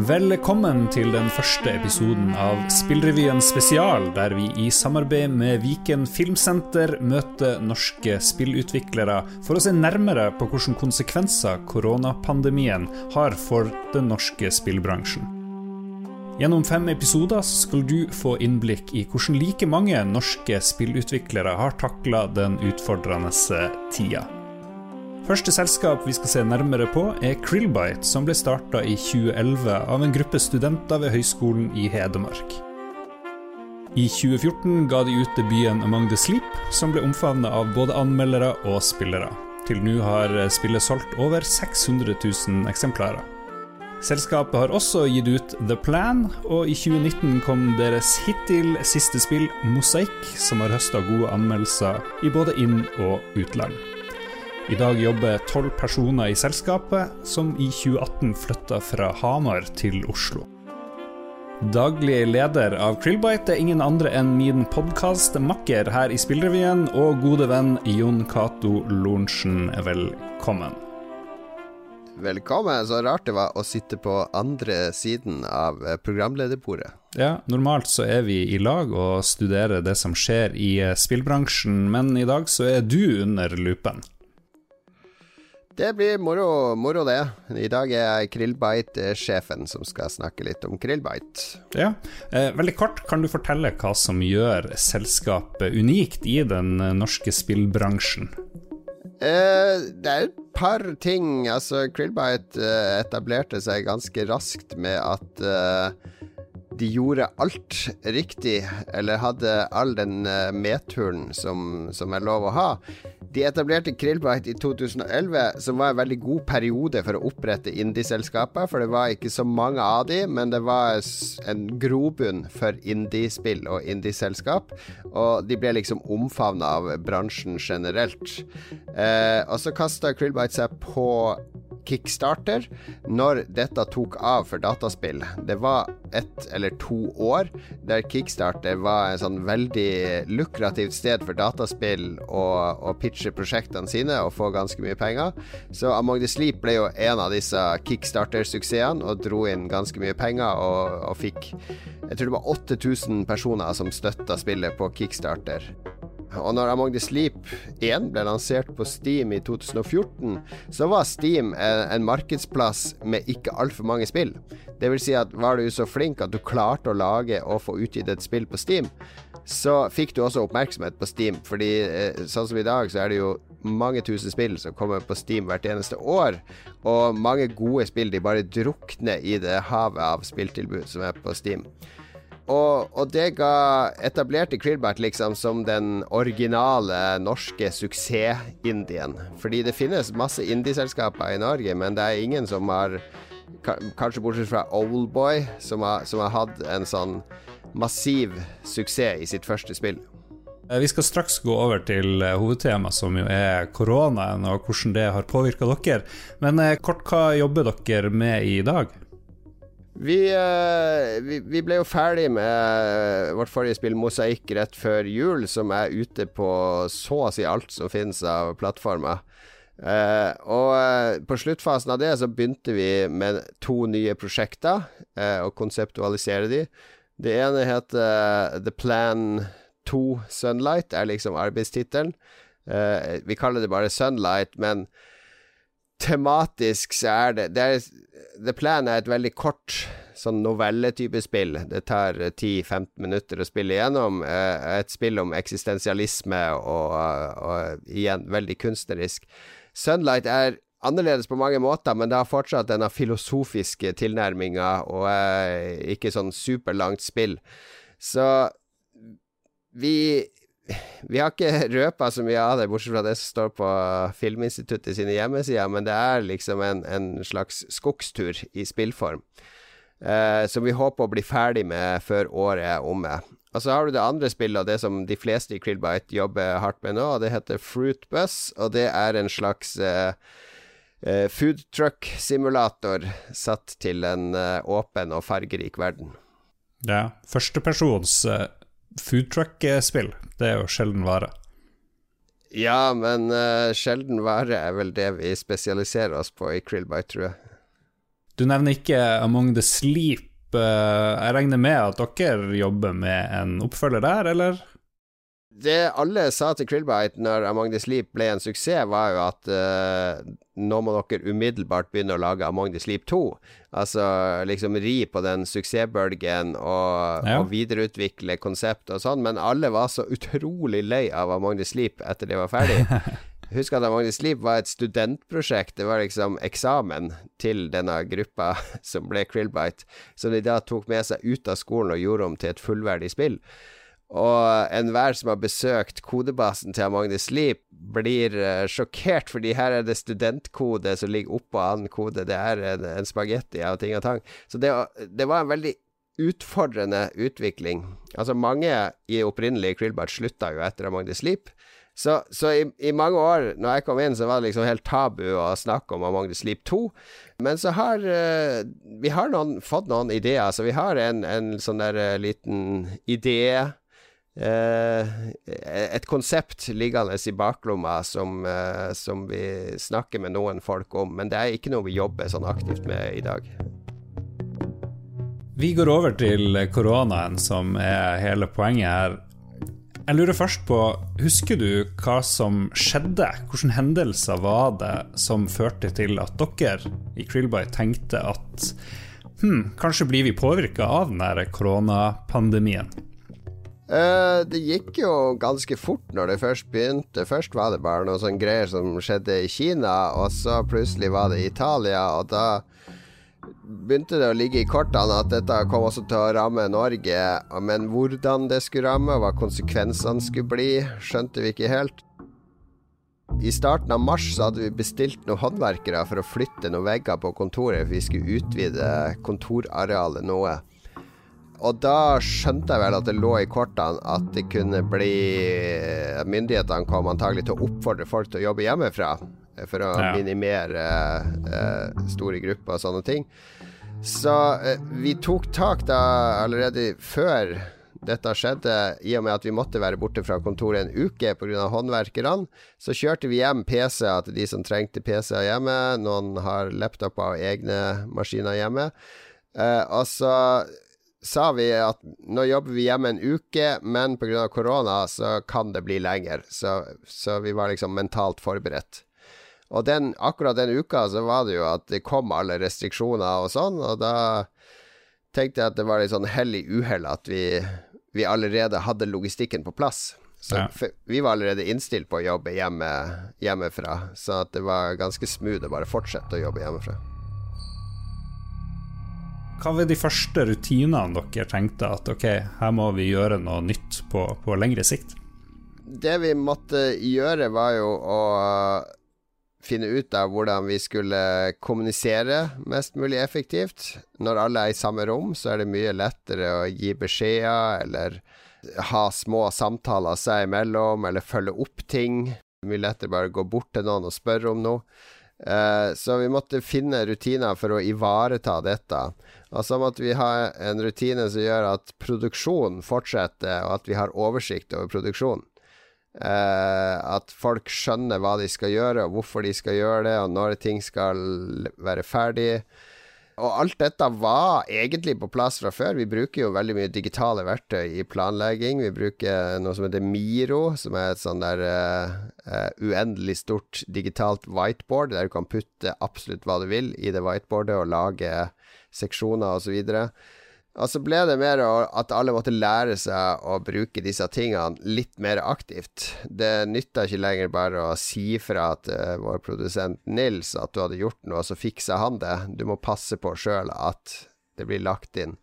Velkommen til den første episoden av Spillrevyen spesial, der vi i samarbeid med Viken Filmsenter møter norske spillutviklere for å se nærmere på hvilke konsekvenser koronapandemien har for den norske spillbransjen. Gjennom fem episoder skal du få innblikk i hvordan like mange norske spillutviklere har takla den utfordrende tida. Første selskap vi skal se nærmere på, er Krillbite, som ble starta i 2011 av en gruppe studenter ved Høgskolen i Hedmark. I 2014 ga de ut debuten Among the Sleep, som ble omfavnet av både anmeldere og spillere. Til nå har spillet solgt over 600 000 eksemplarer. Selskapet har også gitt ut The Plan, og i 2019 kom deres hittil siste spill, Mosaikk, som har høsta gode anmeldelser i både inn- og utland. I dag jobber tolv personer i selskapet, som i 2018 flytta fra Hamar til Oslo. Daglig leder av Krillbite er ingen andre enn min podkastmakker her i Spillrevyen og gode venn Jon Cato Lorentzen. Velkommen. Velkommen. Så rart det var å sitte på andre siden av programlederbordet. Ja, normalt så er vi i lag og studerer det som skjer i spillbransjen, men i dag så er du under lupen. Det blir moro, moro det. I dag er Krillbite-sjefen som skal snakke litt om Krillbite. Ja, eh, Veldig kort, kan du fortelle hva som gjør selskapet unikt i den norske spillbransjen? Eh, det er et par ting. Altså, Krillbite eh, etablerte seg ganske raskt med at eh, de gjorde alt riktig, eller hadde all den uh, medturen som, som er lov å ha. De etablerte Krillbite i 2011, som var en veldig god periode for å opprette indieselskaper, for det var ikke så mange av de, men det var en grobunn for indiespill og indieselskap, og de ble liksom omfavna av bransjen generelt. Eh, og så kasta Krillbite seg på Kickstarter når dette tok av for dataspill. Det var ett eller to år der Kickstarter var en sånn veldig lukrativt sted for dataspill å pitche prosjektene sine og få ganske mye penger. Så Among the Sleep ble jo en av disse Kickstarter-suksessene og dro inn ganske mye penger og, og fikk Jeg tror det var 8000 personer som støtta spillet på Kickstarter. Og når Among the Sleep 1 ble lansert på Steam i 2014, så var Steam en, markedsplass med ikke altfor mange spill. Det vil si at var du så flink at du klarte å lage og få utgitt et spill på Steam, så fikk du også oppmerksomhet på Steam. Fordi eh, sånn som i dag, så er det jo mange tusen spill som kommer på Steam hvert eneste år. Og mange gode spill de bare drukner i det havet av spilltilbud som er på Steam. Og, og, det ga etablerte Krillbart liksom som den originale norske suksess-indien. Fordi det finnes masse indieselskaper i Norge, men det er ingen som har Kanskje bortsett fra Oldboy, som har, som har hatt en sånn massiv suksess i sitt første spill. Eh, vi skal straks gå over til eh, hovedtemaet, som jo er koronaen, og hvordan det har påvirka dere. Men eh, kort, hva jobber dere med i dag? Vi, vi, vi, ble jo ferdig med vårt forrige spill, Mosaikk, rett før jul, som er ute på så å si alt som finnes av plattformer. Uh, og uh, på sluttfasen av det så begynte vi med to nye prosjekter, og konseptualisere de. Det ene heter The Plan 2 Sunlight, er liksom arbeidstittelen. vi kaller det bare Sunlight, men tematisk så er det, det er, The Plan er et veldig kort sånn novelletype spill. Det tar 10-15 minutter å spille igjennom. et spill om eksistensialisme og, og igjen veldig kunstnerisk. Sunlight er annerledes på mange måter, men det har fortsatt denne filosofiske tilnærminga og ikke sånn superlangt spill. Så vi vi har ikke røpa så mye av det, bortsett fra det som står på Filminstituttet sine hjemmesider, men det er liksom en, en slags skogstur i spillform. Eh, som vi håper å bli ferdig med før året er omme. Og så har du det andre spillet, og det som de fleste i Krillbite jobber hardt med nå, og det heter Fruit Bus, og det er en slags eh, uh, food truck-simulator satt til en eh, åpen og fargerik verden. Ja. Førstepersons uh, food truck-spill, det er jo sjelden vare. Ja, men sjelden vare er vel det vi spesialiserer oss på i Krillbite, tror jeg. Du nevner ikke Among the Sleep. Jeg regner med at dere jobber med en oppfølger der, eller? Det alle sa til Krillbite når Among the Sleep ble en suksess, var jo at uh, nå må dere umiddelbart begynne å lage Among the Sleep 2. Altså liksom ri på den suksessbølgen og, ja. og videreutvikle konsept og sånn. Men alle var så utrolig lei av Among the Sleep etter de var ferdig. Husk at Among the Sleep var et studentprosjekt. Det var liksom eksamen til denne gruppa som ble Krillbite, som de da tok med seg ut av skolen og gjorde om til et fullverdig spill. Og enhver som har besøkt kodebasen til the Sleep, blir uh, sjokkert, fordi her er det studentkode som ligger oppå annen kode. Det er en, en spagetti av ting og tang. Så det, det, var en veldig utfordrende utvikling. Altså, mange i opprinnelig Krillbart slutta jo etter the Sleep. Så, så i, i, mange år, når jeg kom inn, så var det liksom helt tabu å snakke om the Sleep 2. Men så har uh, vi har noen, fått noen ideer. Så vi har en, en sånn der uh, liten idé et konsept liggende i baklomma som, eh, som, vi snakker med noen folk om, men det er ikke noe vi jobber sånn aktivt med i dag. Vi går over til koronaen, som er hele poenget her. Jeg lurer først på, husker du hva som skjedde? Hvilke hendelser var det som førte til at dere i Krillby tenkte at hm, kanskje blir vi påvirka av denne koronapandemien? Uh, det gikk jo ganske fort når det først begynte. Først var det bare noen sånne greier som skjedde i Kina, og så plutselig var det i Italia, og da begynte det å ligge i kortene at dette kom også til å ramme Norge. Men hvordan det skulle ramme, hva konsekvensene skulle bli, skjønte vi ikke helt. I starten av mars så hadde vi bestilt noen håndverkere for å flytte noen vegger på kontoret, for vi skulle utvide kontorarealet noe. Og da skjønte jeg vel at det lå i kortene at det kunne bli Myndighetene kom antagelig til å oppfordre folk til å jobbe hjemmefra. For å ja. minimere uh, store grupper og sånne ting. Så uh, vi tok tak da allerede før dette skjedde, i og med at vi måtte være borte fra kontoret en uke pga. håndverkerne. Så kjørte vi hjem PC-er til de som trengte PC-er hjemme. Noen har laptoper og egne maskiner hjemme. Uh, og så sa vi at nå jobber vi hjemme en uke, men pga. korona så kan det bli lenger. Så, så, vi var liksom mentalt forberedt. Og den, akkurat den uka så var det jo at det kom alle restriksjoner og sånn, og da tenkte jeg at det var litt sånn hell i uhell at vi, vi, allerede hadde logistikken på plass. Så ja. vi var allerede innstilt på å jobbe hjemme, hjemmefra, så det var ganske smooth å bare fortsette å jobbe hjemmefra. Hva var de første rutinene dere tenkte at ok, her må vi gjøre noe nytt på, på lengre sikt? Det vi måtte gjøre, var jo å finne ut av hvordan vi skulle kommunisere mest mulig effektivt. Når alle er i samme rom, så er det mye lettere å gi beskjeder eller ha små samtaler seg imellom, eller følge opp ting. Mye lettere bare å gå bort til noen og spørre om noe. Uh, så vi måtte finne rutiner for å ivareta dette. Og så måtte vi ha en rutine som gjør at produksjonen fortsetter, og at vi har oversikt over produksjonen. Uh, at folk skjønner hva de skal gjøre, og hvorfor de skal gjøre det, og når ting skal være ferdig. Og alt dette var egentlig på plass fra før. Vi bruker jo veldig mye digitale verktøy i planlegging. Vi bruker noe som heter Miro, som er et sånn der uh, uh, uendelig stort digitalt whiteboard, der du kan putte absolutt hva du vil i det whiteboardet og lage seksjoner osv. Og så ble det mer at alle måtte lære seg å bruke disse tingene litt mer aktivt. Det nytta ikke lenger bare å si fra til uh, vår produsent Nils at du hadde gjort noe, så fiksa han det. Du må passe på sjøl at det blir lagt inn.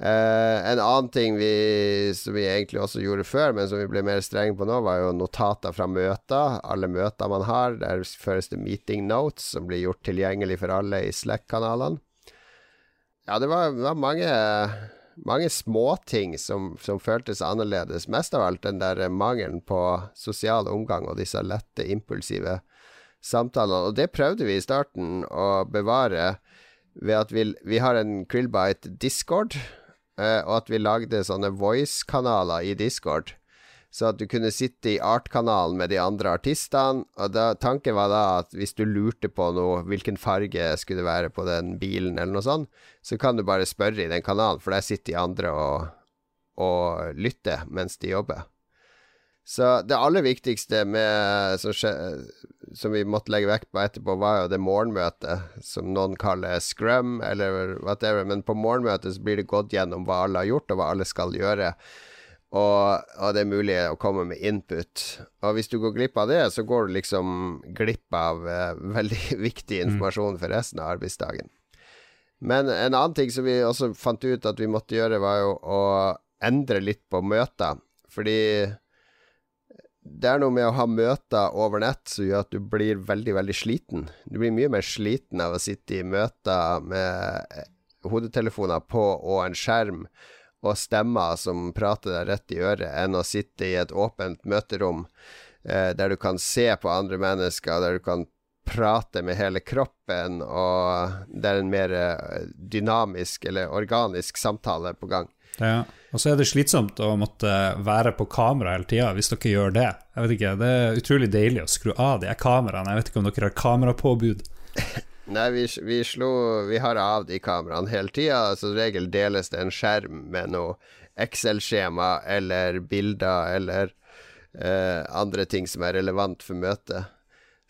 Uh, en annen ting vi, som vi egentlig også gjorde før, men som vi ble mer strenge på nå, var jo notater fra møter. Alle møter man har. Der føres det meeting notes, som blir gjort tilgjengelig for alle i Slack-kanalene. Ja, det var, var mange, mange småting som, som føltes annerledes. Mest av alt den der mangelen på sosial omgang og disse lette, impulsive samtalene. Og det prøvde vi i starten å bevare ved at vi, vi har en Krillbite Discord, eh, og at vi lagde sånne voice-kanaler i Discord. Så at du kunne sitte i Art-kanalen med de andre artistene. Og da, tanken var da at hvis du lurte på noe, hvilken farge skulle det være på den bilen, eller noe sånt, så kan du bare spørre i den kanalen, for der sitter de andre og, og lytter mens de jobber. Så det aller viktigste med, som, skje, som, vi måtte legge vekt på etterpå, var jo det morgenmøtet, som noen kaller scrum, eller whatever. Men på morgenmøtet så blir det gått gjennom hva alle har gjort, og hva alle skal gjøre. Og, og, det er mulig å komme med input. Og hvis du går glipp av det, så går du liksom glipp av uh, veldig viktig mm. informasjon for resten av arbeidsdagen. Men en annen ting som vi også fant ut at vi måtte gjøre, var jo å endre litt på møter. Fordi det er noe med å ha møter over nett som gjør at du blir veldig, veldig sliten. Du blir mye mer sliten av å sitte i møter med hodetelefoner på og en skjerm og stemmer som prater deg rett i øret, enn å sitte i et åpent møterom eh, der du kan se på andre mennesker, der du kan prate med hele kroppen, og det er en mer eh, dynamisk eller organisk samtale på gang. Ja, og så er det slitsomt å måtte være på kamera hele tida, hvis dere gjør det. Jeg vet ikke, Det er utrolig deilig å skru av de kameraene. Jeg vet ikke om dere har kamerapåbud? Nei, vi, vi, slo Vi har av de kameraene hele tida. Som regel deles det en skjerm med noe Excel-skjema eller bilder eller eh, andre ting som er relevant for møtet.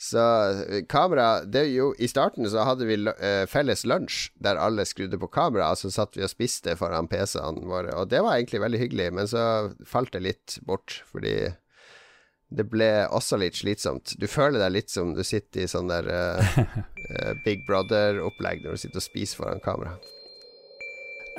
Så eh, kamera det er jo, I starten så hadde vi eh, felles lunsj der alle skrudde på kamera, og så satt vi og spiste foran PC-ene våre, og det var egentlig veldig hyggelig, men så falt det litt bort fordi det ble også litt slitsomt. Du føler deg litt som du sitter i sånn der uh, Big Brother-opplegg når du sitter og spiser foran kamera.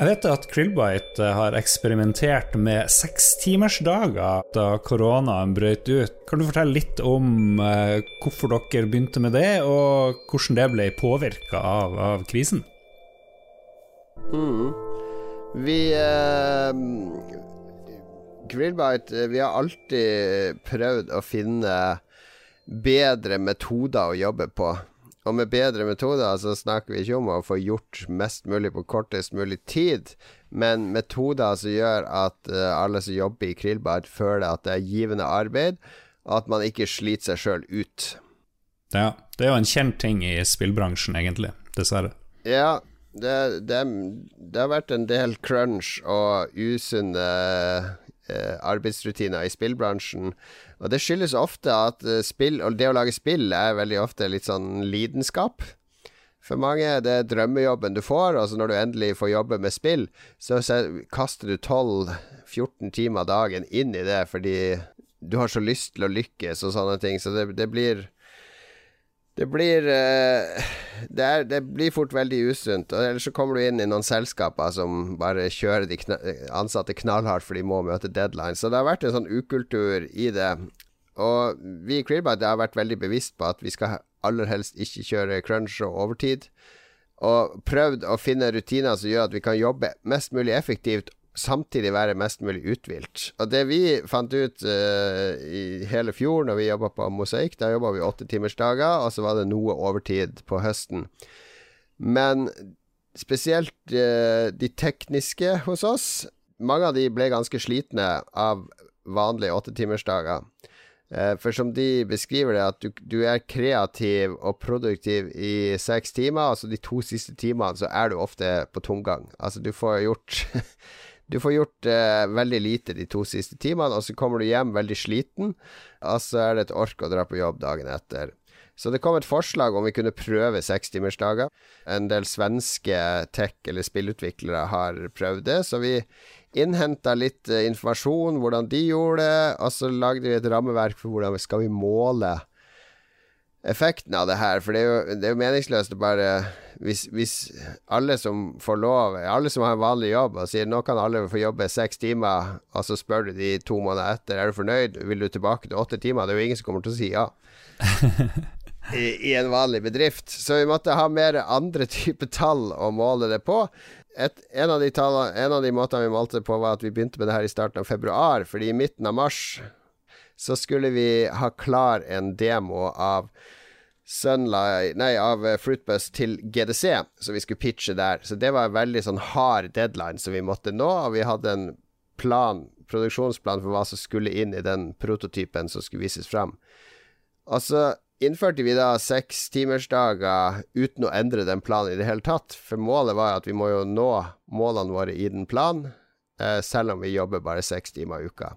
Jeg vet at Krillbite eh, har eksperimentert med sekstimersdager da koronaen brøt ut. Kan du fortelle litt om uh, hvorfor dere begynte med det, og hvordan det ble påvirka av, av, krisen? Mm. Vi Grillbite, eh, vi har alltid prøvd å finne bedre metoder å jobbe på. Og med bedre metoder så snakker vi ikke om å få gjort mest mulig på kortest mulig tid, men metoder som gjør at uh, alle som jobber i Krillbart, føler at det er givende arbeid, og at man ikke sliter seg sjøl ut. Ja, det er jo en kjent ting i spillbransjen, egentlig. Dessverre. Ja, det, det, det har vært en del crunch og usunne Eh, arbeidsrutiner i spillbransjen. Og det skyldes ofte at eh, spill, og det å lage spill er veldig ofte litt sånn lidenskap. For mange det er drømmejobben du får, og når du endelig får jobbe med spill, så kaster du 12-14 timer dagen inn i det fordi du har så lyst til å lykkes og sånne ting. Så det, det blir det blir uh, det, er, det, blir fort veldig usunt. Eller så kommer du inn i noen selskaper som bare kjører de kna ansatte knallhardt for de må møte deadline. Så det har vært en sånn ukultur i det. Og vi i Clearbite har vært veldig bevisst på at vi skal aller helst ikke kjøre crunch og overtid. Og prøvd å finne rutiner som gjør at vi kan jobbe mest mulig effektivt samtidig være mest mulig uthvilt. Og det vi fant ut uh, i hele fjor når vi jobba på Mosaikk, da jobba vi åttetimersdager, og så var det noe overtid på høsten. Men spesielt uh, de tekniske hos oss, mange av de ble ganske slitne av vanlige åttetimersdager. Uh, for som de beskriver det, at du, du, er kreativ og produktiv i seks timer. Altså de to siste timene så er du ofte på tomgang. Altså du får gjort Du får gjort eh, veldig lite de to siste timene, og så kommer du hjem veldig sliten, og så er det et ork å dra på jobb dagen etter. Så det kom et forslag om vi kunne prøve sekstimersdager. En del svenske tech- eller spillutviklere har prøvd det, så vi innhenta litt eh, informasjon, hvordan de gjorde det, og så lagde vi et rammeverk for hvordan vi skal måle effekten av det her. For det er jo, det er jo meningsløst å bare hvis, hvis, alle som får lov, alle som har en vanlig jobb, og sier nå kan alle få jobbe seks timer, og så spør du de to måneder etter er du fornøyd, vil du tilbake til åtte timer, det er jo ingen som kommer til å si ja. I, I, en vanlig bedrift. Så vi måtte ha mer andre typer tall å måle det på. Et, en, av de tallene, en av de måtene vi målte det på, var at vi begynte med det her i starten av februar, fordi i midten av mars så skulle vi ha klar en demo av Sunlight Nei, av eh, Fruitbus til GDC, så vi skulle pitche der. Så det var en veldig sånn hard deadline som vi måtte nå, og vi hadde en plan produksjonsplan for hva som skulle inn i den prototypen som skulle vises fram. Og så innførte vi da sekstimersdager uten å endre den planen i det hele tatt. For målet var at vi må jo nå målene våre i den planen, eh, selv om vi jobber bare seks timer i uka.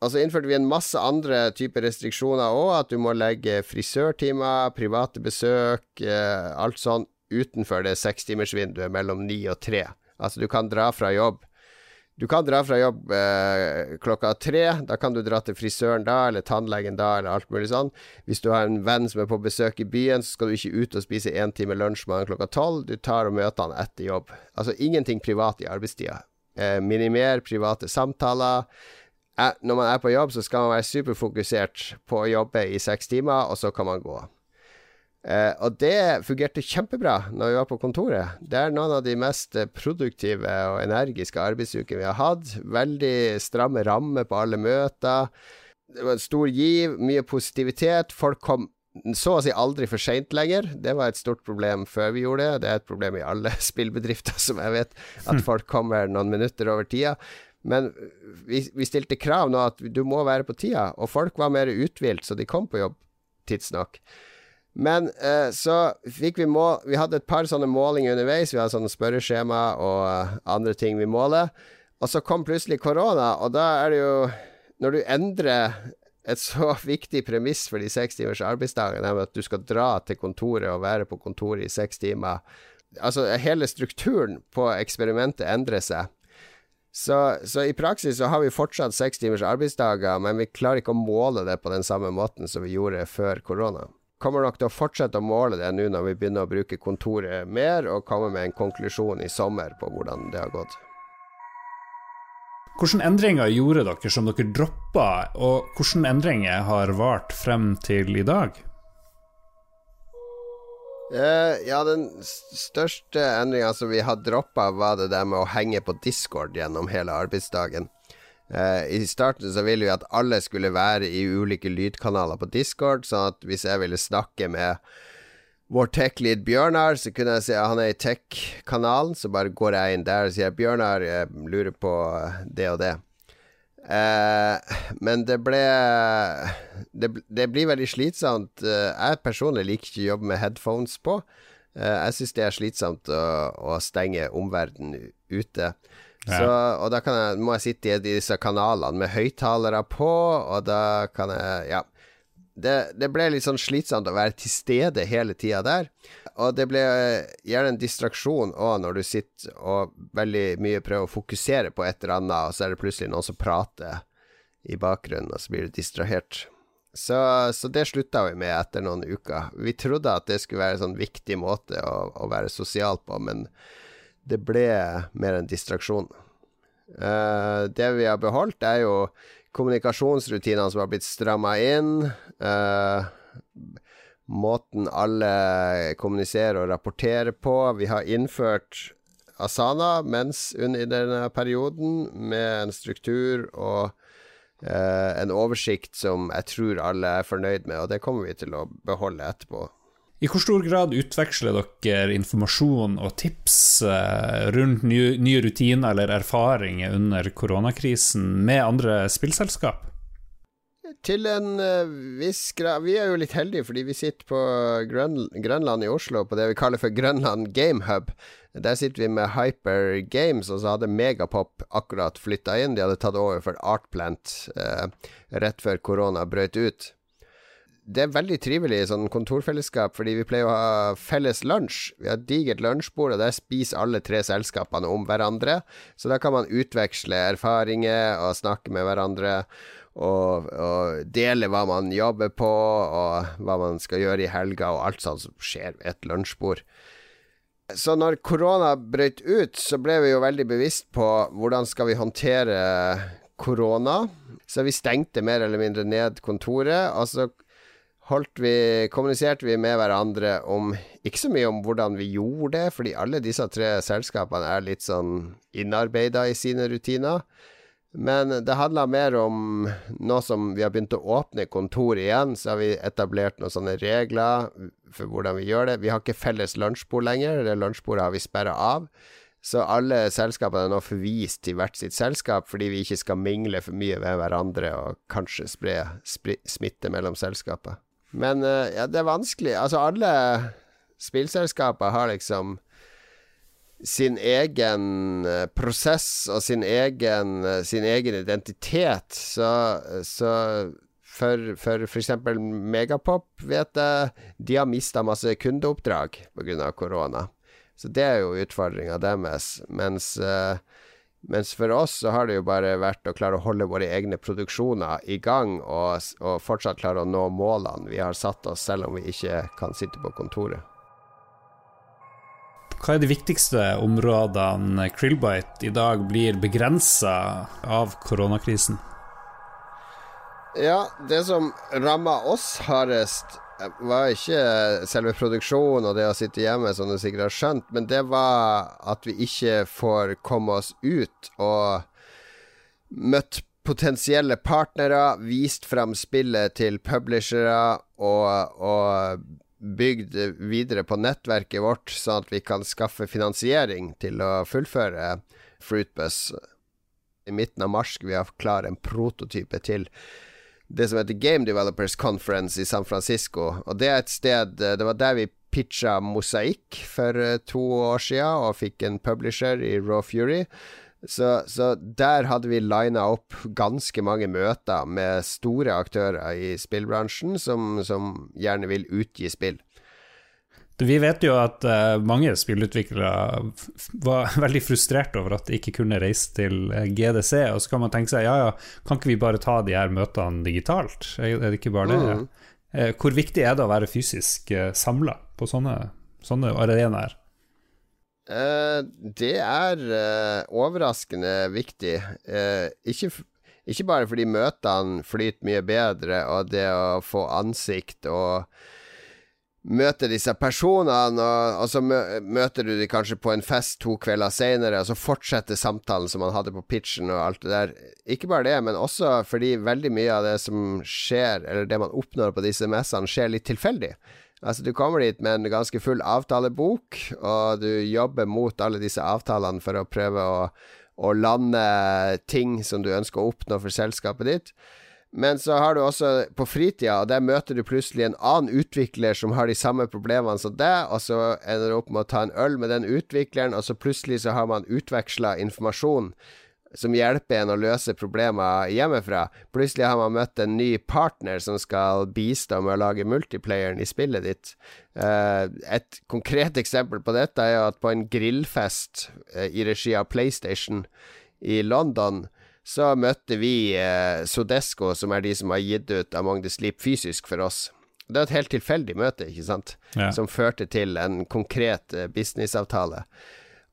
Og så innførte vi en masse andre typer restriksjoner òg, at du må legge frisørtimer, private besøk, eh, alt sånn utenfor det sekstimersvinduet mellom ni og tre. Altså, du kan dra fra jobb du kan dra fra jobb eh, klokka tre. Da kan du dra til frisøren da, eller tannlegen da, eller alt mulig sånn. Hvis du har en venn som er på besøk i byen, så skal du ikke ut og spise én time lunsj med han klokka tolv. Du tar og møter han etter jobb. Altså ingenting privat i arbeidstida. Eh, minimer private samtaler. Når man er på jobb, så skal man være superfokusert på å jobbe i seks timer, og så kan man gå. Eh, og det fungerte kjempebra når vi var på kontoret. Det er noen av de mest produktive og energiske arbeidsukene vi har hatt. Veldig stramme rammer på alle møter. Det var en stor giv, mye positivitet. Folk kom så å si aldri for seint lenger. Det var et stort problem før vi gjorde det. Det er et problem i alle spillbedrifter, som jeg vet, at folk kommer noen minutter over tida. Men vi, vi stilte krav nå at du må være på tida, og folk var mer uthvilt, så de kom på jobb tidsnok. Men eh, så fikk vi mål Vi hadde et par sånne målinger underveis. Vi hadde sånne spørreskjema og uh, andre ting vi måler. Og så kom plutselig korona, og da er det jo Når du endrer et så viktig premiss for de seks timers arbeidsdagen, nemlig at du skal dra til kontoret og være på kontoret i seks timer Altså, hele strukturen på eksperimentet endrer seg. Så, så, i praksis så har vi fortsatt seks timers arbeidsdager, men vi klarer ikke å måle det på den samme måten som vi gjorde før korona kommer nok til å fortsette å måle det nå når vi begynner å bruke kontoret mer, og komme med en konklusjon i sommer på hvordan det har gått. Hvilke endringer gjorde dere som dere droppa, og hvilke endringer har vart frem til i dag? Uh, ja, den største endringa som vi har droppa, var det der med å henge på Discord gjennom hele arbeidsdagen. Uh, I starten så ville vi at alle skulle være i ulike lydkanaler på Discord, sånn at hvis jeg ville snakke med vår tech-lead Bjørnar, så kunne jeg si at han er i tech-kanalen, så bare går jeg inn der og sier Bjørnar, jeg lurer på det og det. Uh, men det ble det, det, blir veldig slitsomt. Uh, jeg personlig liker ikke å jobbe med headphones på. jeg syns det er slitsomt å, å stenge omverdenen ute. Så, og da jeg, må jeg sitte i disse kanalene med høyttalere på, og da kan jeg Ja. Det, det, ble litt sånn slitsomt å være til stede hele tida der. Og det ble gjerne en distraksjon òg når du sitter og veldig mye prøver å fokusere på et eller annet, og så er det plutselig noen som prater i bakgrunnen, og så blir du distrahert. Så, så det slutta vi med etter noen uker. Vi trodde at det skulle være en sånn viktig måte å, å være sosial på, men det ble mer en distraksjon. Uh, det vi har beholdt, er jo kommunikasjonsrutinene som har blitt stramma inn. Uh, måten alle kommuniserer og rapporterer på. Vi har innført Asana mens under denne perioden, med en struktur og uh, en oversikt som jeg tror alle er fornøyd med, og det kommer vi til å beholde etterpå. I hvor stor grad utveksler dere informasjon og tips eh, rundt nye, rutiner eller erfaringer under koronakrisen med andre spillselskap? Til en uh, viss grad Vi er jo litt heldige fordi vi sitter på Grønland i Oslo, på det vi kaller for Grønland Game Hub. Der sitter vi med Hyper Games, og så hadde Megapop akkurat flytta inn. De hadde tatt over for Artplant eh, rett før korona brøt ut det er veldig trivelig sånn kontorfellesskap, fordi vi pleier å ha felles lunsj. Vi har et digert lunsjbord, og der spiser alle tre selskapene om hverandre. Så da kan man utveksle erfaringer og snakke med hverandre. Og, og, dele hva man jobber på, og hva man skal gjøre i helga, og alt sånt som skjer ved et lunsjbord. Så når korona brøt ut, så ble vi jo veldig bevisst på hvordan skal vi håndtere korona. Så vi stengte mer eller mindre ned kontoret. Og så holdt vi, kommuniserte vi med hverandre om Ikke så mye om hvordan vi gjorde det, fordi alle disse tre selskapene er litt sånn innarbeida i sine rutiner. Men det handla mer om nå som vi har begynt å åpne kontor igjen, så har vi etablert noen sånne regler for hvordan vi gjør det. Vi har ikke felles lunsjbord lenger. Det lunsjbordet har vi sperra av. Så alle selskapene er nå forvist til hvert sitt selskap fordi vi ikke skal mingle for mye ved hverandre og kanskje spre smitte mellom selskaper. Men uh, ja, det er vanskelig. Altså, alle spillselskaper har liksom sin egen uh, prosess og sin egen, uh, sin egen identitet. Så, så for, for f.eks. Megapop vet jeg de har mista masse kundeoppdrag pga. korona. Så det er jo utfordringa deres. Mens, uh, mens, for oss så har det jo bare vært å klare å holde våre egne produksjoner i gang, og, og fortsatt klare å nå målene vi har satt oss, selv om vi ikke kan sitte på kontoret. Hva er de viktigste områdene Krillbite i dag blir begrensa av koronakrisen? Ja, det som rammer oss hardest, var ikke selve produksjonen og det å sitte hjemme, som du sikkert har skjønt, men det var at vi ikke får komme oss ut og møtt potensielle partnere, vist fram spillet til publishere og, og bygd videre på nettverket vårt, sånn at vi kan skaffe finansiering til å fullføre Fruitbus. I midten av mars skal vi ha klar en prototype til det som heter Game Developers Conference i San Francisco. Og det er et sted Det var der vi pitcha Mosaikk for eh, to år siden, og fikk en publisher i Raw Fury. Så, så, der hadde vi lina opp ganske mange møter med store aktører i spillbransjen som, som gjerne vil utgi spill. Vi vet jo at uh, mange spillutviklere var veldig frustrert over at de ikke kunne reise til eh, GDC, og så kan man tenke seg ja, ja, kan ikke vi bare ta de her møtene digitalt? Er det ikke bare det? Mm. Uh, hvor viktig er det å være fysisk samla på sånne, sånne arenaer? Uh, det er uh, overraskende viktig. Uh, ikke, ikke, bare fordi møtene flyter mye bedre, og det å få ansikt og møte disse personene, og, og så møter du dem kanskje på en fest to kvelder seinere, og så fortsetter samtalen som man hadde på pitchen og alt det der. Ikke bare det, men også fordi veldig mye av det som skjer, eller det man oppnår på disse messene, skjer litt tilfeldig. Altså, du kommer dit med en ganske full avtalebok, og du jobber mot alle disse avtalene for å prøve å, å lande ting som du ønsker å oppnå for selskapet ditt. Men så har du også på fritida, og der møter du plutselig en annen utvikler som har de samme problemene som deg, og så ender du opp med å ta en øl med den utvikleren, og så plutselig så har man utveksla informasjon som hjelper en å løse problemer hjemmefra. Plutselig har man møtt en ny partner som skal bistå med å lage multiplayeren i spillet ditt. Uh, et konkret eksempel på dette er at på en grillfest uh, i regi av PlayStation i London, så møtte vi eh, Sodesco, som er de som har gitt ut Among the Sleep fysisk for oss. Det er et helt tilfeldig møte, ikke sant, ja. som førte til en konkret businessavtale.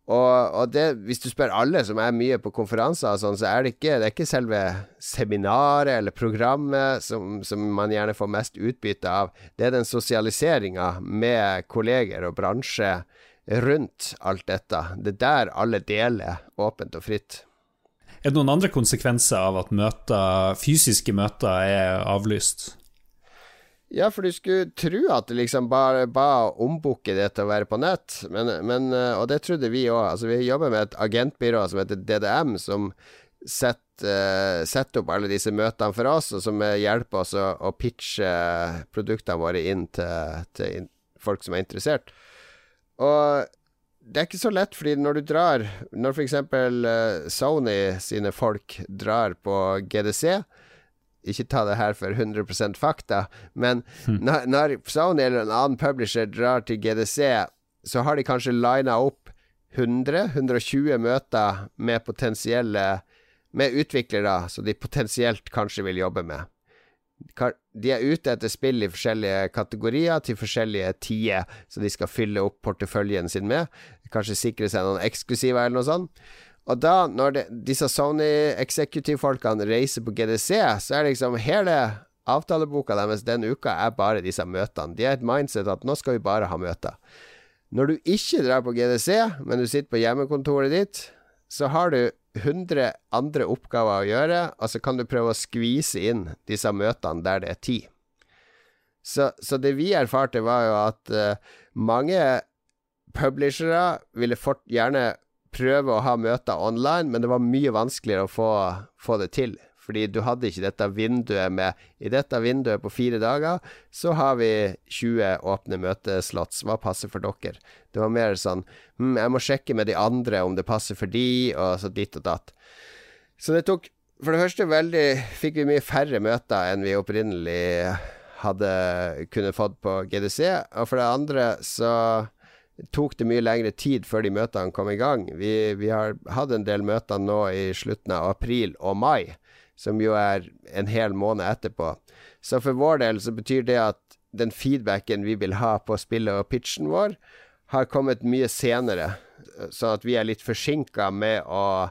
Og, og det, hvis du spør alle som er mye på konferanser sånn, så er det ikke, det er ikke selve seminaret eller programmet som, som, man gjerne får mest utbytte av. Det er den sosialiseringa med kolleger og bransje rundt alt dette. Det er der alle deler åpent og fritt. Er det noen andre konsekvenser av at møter, fysiske møter er avlyst? Ja, for du skulle tro at det liksom bare ba ombooke det til å være på nett, men, men eh, Og det trodde vi òg. Altså, vi jobber med et agentbyrå som heter DDM, som uh, setter opp alle disse møtene for oss, og som hjelper oss å, å pitche produktene våre inn til, til folk som er interessert. Og det er ikke så lett, fordi når du drar Når f.eks. Uh, Sony sine folk drar på GDC, ikke ta det her for 100% fakta, men mm. når, når, Sony eller en annen publisher drar til GDC, så har de kanskje lina opp 100-120 møter med potensielle Med utviklere som de potensielt kanskje vil jobbe med. De er ute etter spill i forskjellige kategorier til forskjellige tider, så de skal fylle opp porteføljen sin med. Kanskje sikre seg noen eksklusive eller noe sånt. Og da, når det, disse Sony executive-folkene reiser på GDC, så er liksom hele avtaleboka deres den uka er bare disse møtene. De har et mindset at nå skal vi bare ha møter. Når du ikke drar på GDC, men du sitter på hjemmekontoret ditt, så har du 100 andre oppgaver å gjøre, og så kan du prøve å skvise inn disse møtene der det er tid. Så, så det vi erfarte, var jo at uh, mange publishere ville fort, gjerne prøve å ha møter online, men det var mye vanskeligere å få, få det til. Fordi du hadde ikke dette vinduet med I dette vinduet på fire dager, så har vi 20 åpne møteslots. Hva passer for dere? Det var mer sånn hm, Jeg må sjekke med de andre om det passer for de, og så ditt og datt. Så det tok For det første veldig fikk vi mye færre møter enn vi opprinnelig hadde kunnet fått på GDC. Og for det andre så tok det mye lengre tid før de møtene kom i gang. Vi, vi har hatt en del møter nå i slutten av april og mai som jo er en hel måned etterpå. Så for vår del så betyr det at den feedbacken vi vil ha på spillet og pitchen vår, har kommet mye senere, sånn at vi er litt forsinka med å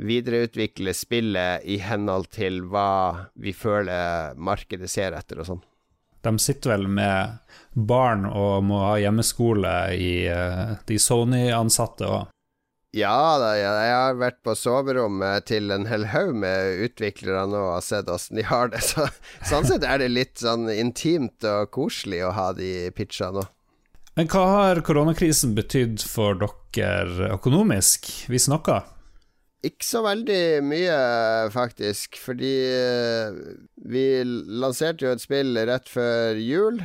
videreutvikle spillet i henhold til hva vi føler markedet ser etter og sånn. De sitter vel med barn og må ha hjemmeskole i eh, de Sony-ansatte òg? Ja da, jeg har vært på soverommet til en hel haug med utviklere nå og sett åssen de har det. Så, sånn sett er det litt sånn intimt og koselig å ha de pitcha nå. Men hva har koronakrisen betydd for dere økonomisk, Vi noe? Ikke så veldig mye, faktisk. Fordi eh, vi lanserte jo et spill rett før jul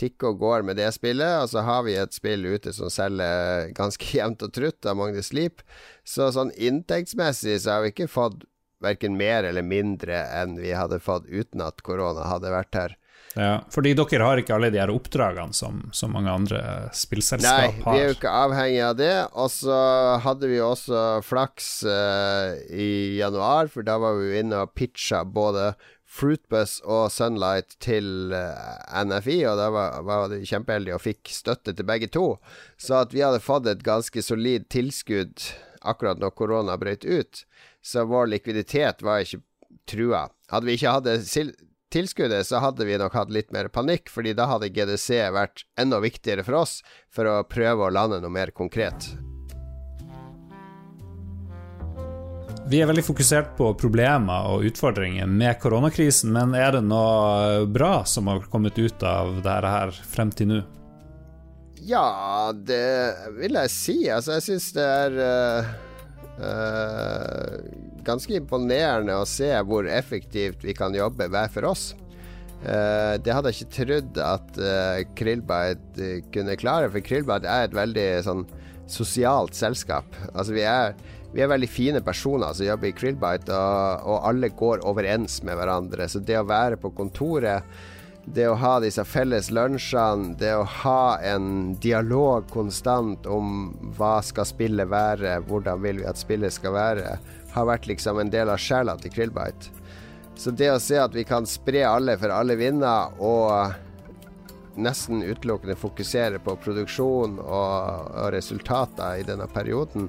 tikker og går med det spillet, og så har vi et spill ute som selger ganske jevnt og trutt av Magnus Sleep. Så sånn inntektsmessig så har vi ikke fått verken mer eller mindre enn vi hadde fått uten at korona hadde vært her. Ja, fordi dere har ikke alle de her oppdragene som, som mange andre spillselskap har. Nei, vi er jo ikke avhengig av det. Og så hadde vi også flaks uh, i januar, for da var vi inne og pitcha både Fruitbus og Sunlight til eh, NFI, og da var, var de kjempeheldige og fikk støtte til begge to. Så at vi hadde fått et ganske solid tilskudd akkurat når korona brøt ut, så vår likviditet var ikke trua. Hadde vi ikke hatt tilskuddet, så hadde vi nok hatt litt mer panikk, fordi da hadde GDC vært enda viktigere for oss for å prøve å lande noe mer konkret. Vi er veldig fokusert på problemer og utfordringer med koronakrisen, men er det noe bra som har kommet ut av dette her frem til nå? Ja, det vil jeg si. Altså, jeg syns det er uh, uh, ganske imponerende å se hvor effektivt vi kan jobbe hver for oss. Uh, det hadde jeg ikke trodd at uh, Krillbite kunne klare, for Krillbite er et veldig sånn sosialt selskap. Altså, vi er vi er veldig fine personer som jobber i Krillbite, og, og, alle går overens med hverandre. Så det å være på kontoret, det å ha disse felles lunsjene, det å ha en dialog konstant om hva skal spillet være, hvordan vil vi at spillet skal være, har vært liksom en del av sjela til Krillbite. Så det å se at vi kan spre alle for alle vinner, og nesten utelukkende fokusere på produksjon og, og resultater i denne perioden,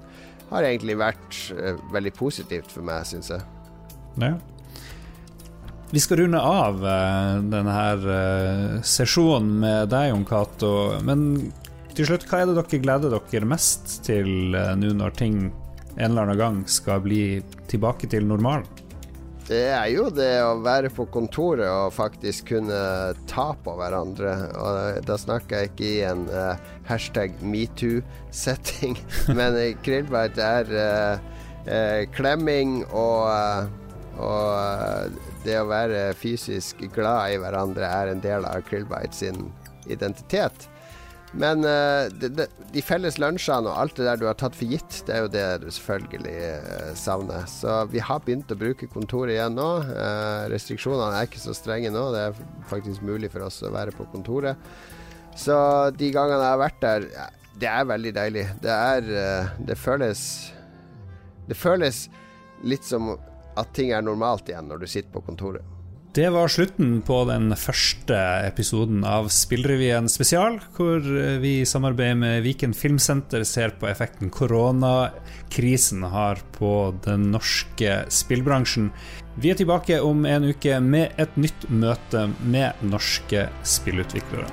har egentlig vært uh, veldig positivt for meg, syns jeg. Ja. Vi skal runde av uh, denne her uh, sesjonen med deg, Jon Cato. Men til slutt, hva er det dere gleder dere mest til nå når ting en eller annen gang skal bli tilbake til normalen? Det er jo det å være på kontoret og faktisk kunne ta på hverandre. Og da snakker jeg ikke i en uh, hashtag metoo-setting, men Krillbite er uh, uh, klemming og, og det å være fysisk glad i hverandre er en del av krillbeit sin identitet. Men uh, de, de, de, felles lunsjene og alt det der du har tatt for gitt, det er jo det du selvfølgelig uh, savner. Så vi har begynt å bruke kontoret igjen nå. Uh, restriksjonene er ikke så strenge nå. Det er faktisk mulig for oss å være på kontoret. Så de gangene jeg har vært der, ja, det er veldig deilig. Det er Det føles Det føles litt som at ting er normalt igjen når du sitter på kontoret. Det var slutten på den første episoden av Spillrevyen spesial, hvor vi i samarbeid med Viken Filmsenter ser på effekten koronakrisen har på den norske spillbransjen. Vi er tilbake om en uke med et nytt møte med norske spillutviklere.